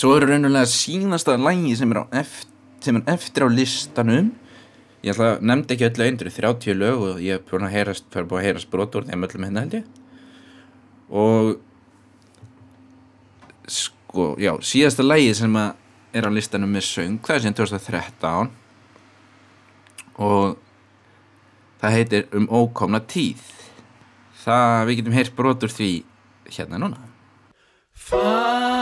Svo eru raunulega sínasta lægi sem er, eftir, sem er eftir á listanum. Ég ætla að nefndi ekki öllu eindur 30 lög og ég er búin að heyrast fyrir búin að heyrast brot úr þeim öllum hérna held ég. Og sko, já, síðasta lægi sem að er á listanum með söng það er sem 2013 og það heitir Um ókomna tíð. Það, við getum heyrt brot úr því hérna núna. Far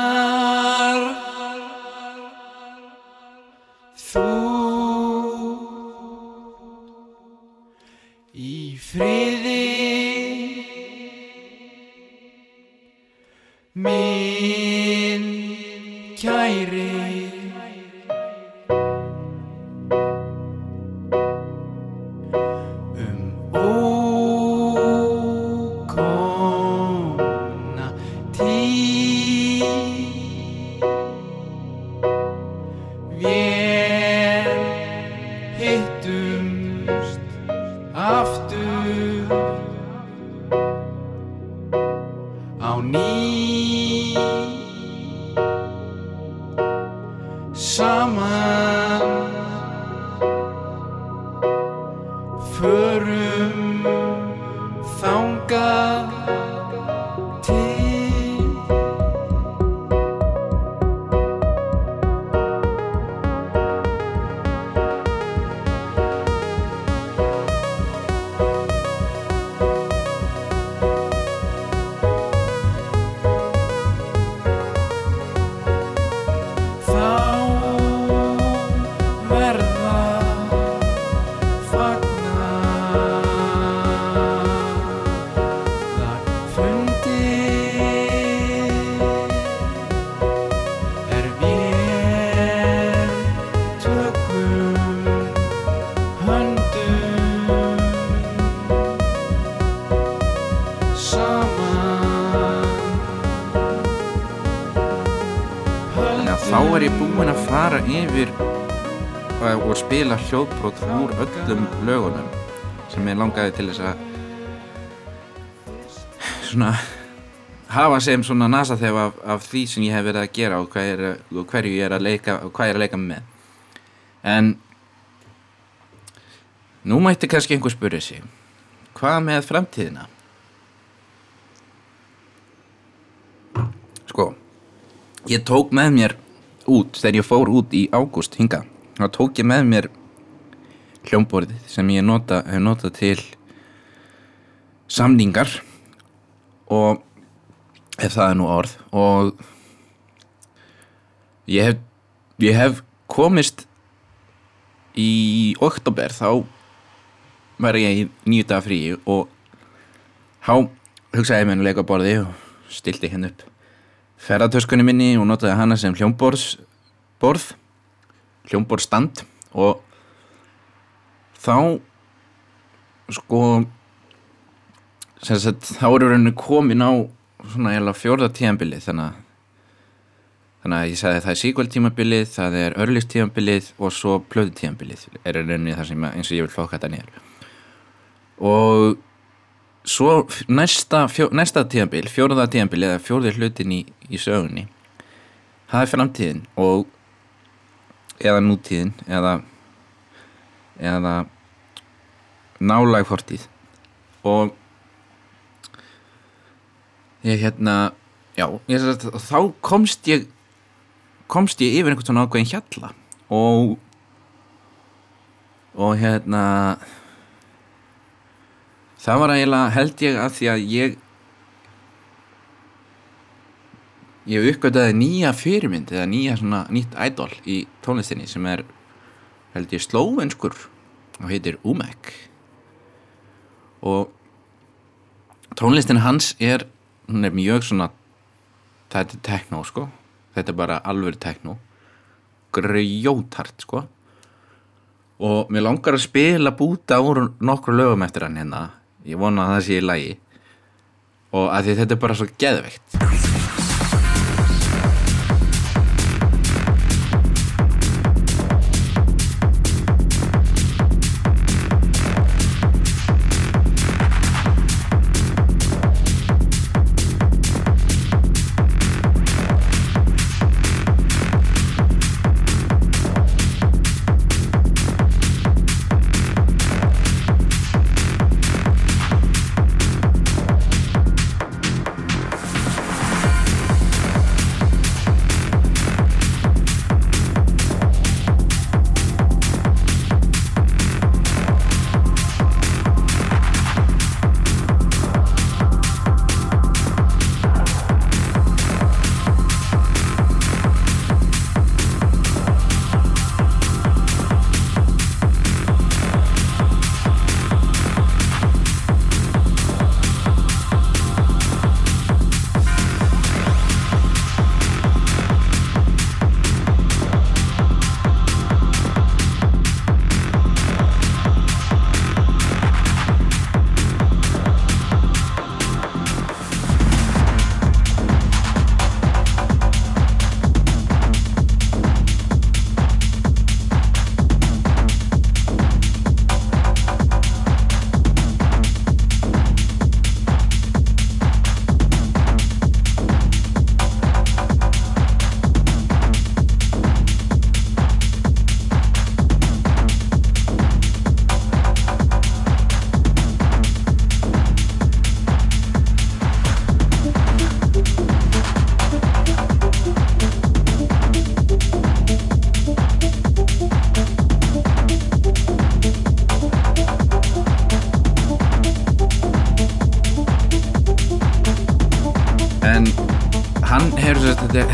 þú kæri hljóðbrot úr öllum lögunum sem ég langaði til þess að svona hafa sem svona nasa þegar af, af því sem ég hef verið að gera og, hvað er, og hverju ég er að leika og hvað ég er að leika með. En nú mætti kannski einhver spyrja sig hvað með framtíðina? Sko ég tók með mér út þegar ég fór út í ágúst hinga þá tók ég með mér hljómborðið sem ég nota, hef notað til samningar og ef það er nú orð og ég hef, ég hef komist í oktober þá var ég í nýju daga fríi og þá hugsaði ég með að leika á borði og stilti henn upp ferðartöskunni minni og notaði hana sem hljómborðsborð hljómborðstand og þá sko sagt þá eru rauninni komin á svona eiginlega fjórða tíðanbilið þannig að þannig að ég sagði að það er sequel tímabilið það er earliest tímabilið og svo plöðu tímabilið er rauninni það sem eins og ég vil flokka þetta nýjar og svo næsta, fjó, næsta tíðanbil fjóraða tíðanbil eða fjórði hlutin í, í sögunni það er framtíðin og eða nútíðin eða eða nálæg fortíð og ég hérna já, ég, sem sagt, þá komst ég komst ég yfir einhvern svona ákveðin hjalla. Og og hérna það var eiginlega held ég að því að ég ég uppgötaði nýja fyrirmynd eða nýja svona nýtt idol í tónlistinni sem er held ég slóvenskur og heitir Umek. Og tónlistin hans er hún er mjög svona þetta er techno sko. Þetta er bara alveg techno. Grjótart sko. Og mér langar að spila búta úr nokkru lögum eftir hann hérna. Ég vona að það sé í lagi. Og að þetta er bara svo geðveikt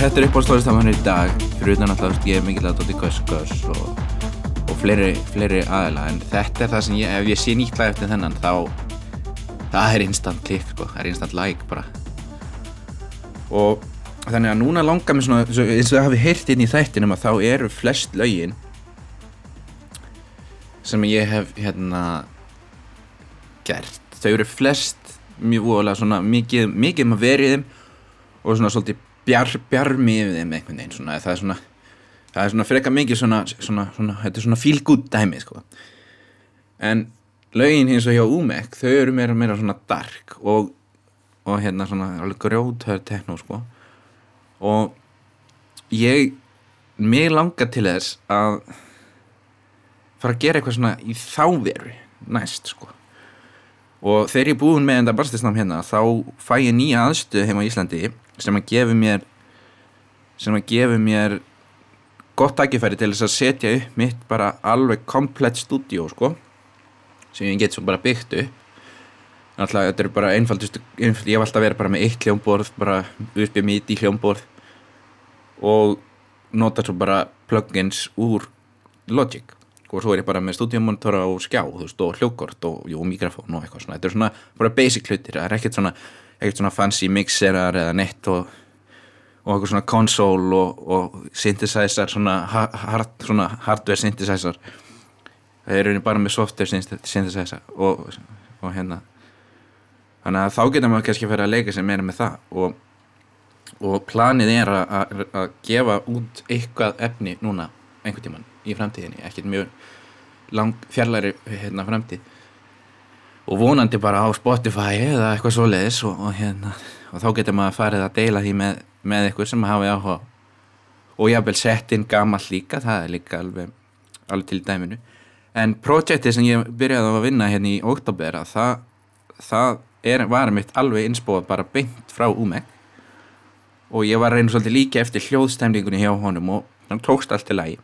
þetta, er upp á stóðistafan í dag. Fyrir utan alltaf, ég er mikil að Dóti Gus Gus og, og fleiri, fleiri aðila. En þetta er það sem ég, ef ég sé nýtt lag eftir þennan þá það er instant klikk, sko, það er instant like bara. Og þannig að núna langar mér svona svo- eins og það hafi heyrt inn í þættinum að þá eru flest lögin sem ég hef hérna gert. Þau eru flest mjög voðalega svona mikið, mikið um að vera í þeim og svona svolítið bjar, bjarmi yfir þeim einhvern veginn svona það er svona það er svona freka mikið svona, svona, svona þetta er svona feel good dæmi sko. En lögin hins og hjá Umek þau eru meira meira svona dark og, og hérna svona grjóthör techno sko. Og ég mig langar til þess að fara að gera eitthvað svona í þáveru næst sko. Og þegar ég er búinn með enda barstisnám hérna þá fæ ég nýja aðstöð heima á Íslandi sem að gefa mér sem að gefa mér gott tækifæri til þess að setja upp mitt bara alveg komplett stúdíó sko sem ég get svo bara byggt upp. Alltaf, þetta er bara einfald, ég hef alltaf verið bara með eitt hljómborð bara uppið í hljómborð og nota svo bara plugins úr Logic. Og svo er ég bara með stúdíumonitora og skjá veist, og hljókort og, jú, mikrofón og eitthvað svona. Þetta er svona bara basic hlutir það er ekkert svona, ekkert svona fancy mixerar eða nett og, og eitthvað svona console og, og synthesizer svona, ha- hard, svona hardware synthesizer. Það er bara með software synth- synthesizer og, og hérna. Þannig að þá getur maður kannski að fara að leika sér meira með það og, og planið er að, að, gefa út eitthvað efni núna einhvern tímann í framtíðinni ekkert mjög lang fjarlæri hérna framtíð og vonandi bara á Spotify eða eitthvað svoleiðis og, og hérna og þá getur maður farið að deila því með, með eitthvað sem hafi áhuga. Og jafnvel sett inn gamall líka það er líka alveg, alveg til dæminu. En projektið sem ég byrjaði að vinna hérna í oktober að það, það er, var mitt alveg innspóð bara beint frá Umek og ég var reyna svolítið líka eftir hljóðstemningunni hjá honum og hann tókst allt til lagi.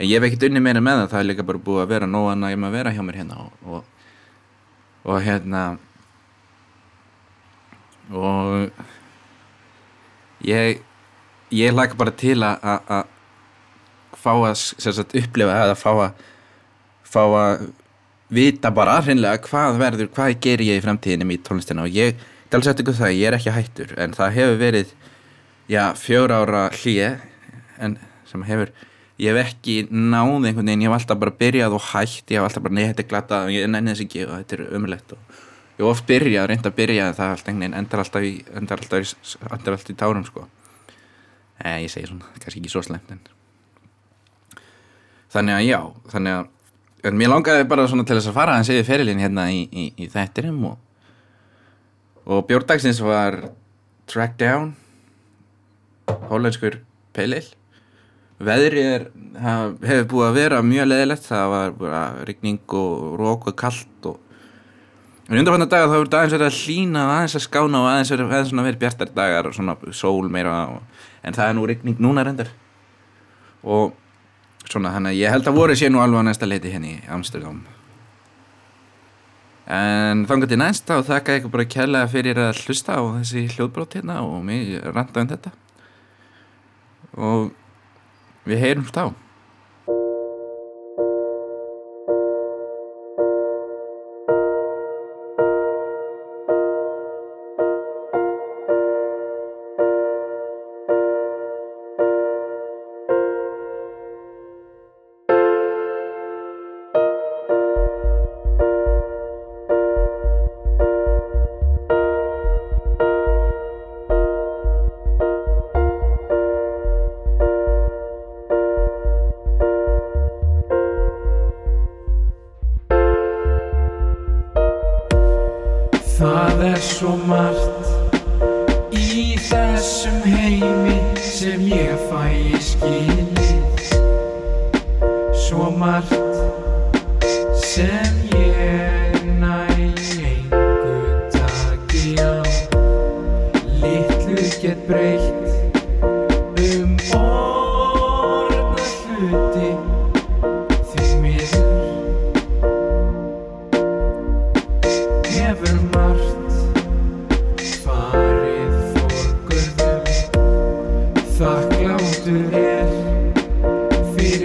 En ég hef ekkert unni meira með það það er líka bara búið að vera nóg að nægum að vera hjá mér hérna og, og, og hérna og ég ég laka bara til að- fá að sagt, upplifa það að fá að fá að vita bara hreinlega hvað verður, hvað ger ég í framtíðinni í tónlistina. Og ég, það alveg ykkur það, ég er ekki hættur en það hefur verið já, fjör ára hlýje en sem hefur ég hef ekki náð einhvern veginn, ég hef alltaf bara byrjað og hætt, ég hef alltaf bara nei, þetta er glata ég nenni þess ekki og þetta er umlegt og ég hef oft byrjað, reynd að byrja það allt einhvern veginn, endar alltaf í endar alltaf í, endar alltaf í tárum sko. Eh, ég segi svona, kannski ekki svo slemt en þannig að já, þannig að en mér langaði bara svona til þess að fara að segja ferilinn hérna í, í, í þættinum og, og bjórdagsins var Track Down hollenskur peilil veðrið er, hefur búið að vera mjög leðilegt, það var bara rigning og rók og kallt og en undanfannar dagar þá hefur aðeins verið að hlína og aðeins að skána og aðeins verið, aðeins verið bjartar dagar og svona sól meira og, en það er nú rigning núna reyndar. Og svona þannig að ég held að voru sé nú alveg á næsta leiti henni í Amsterdam. En þangar til næst þá þakka ykkur bara kærlega fyrir að hlusta á þessi hljóðbrót hérna og mig ranta um þetta. Og við heyrumst á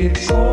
it's all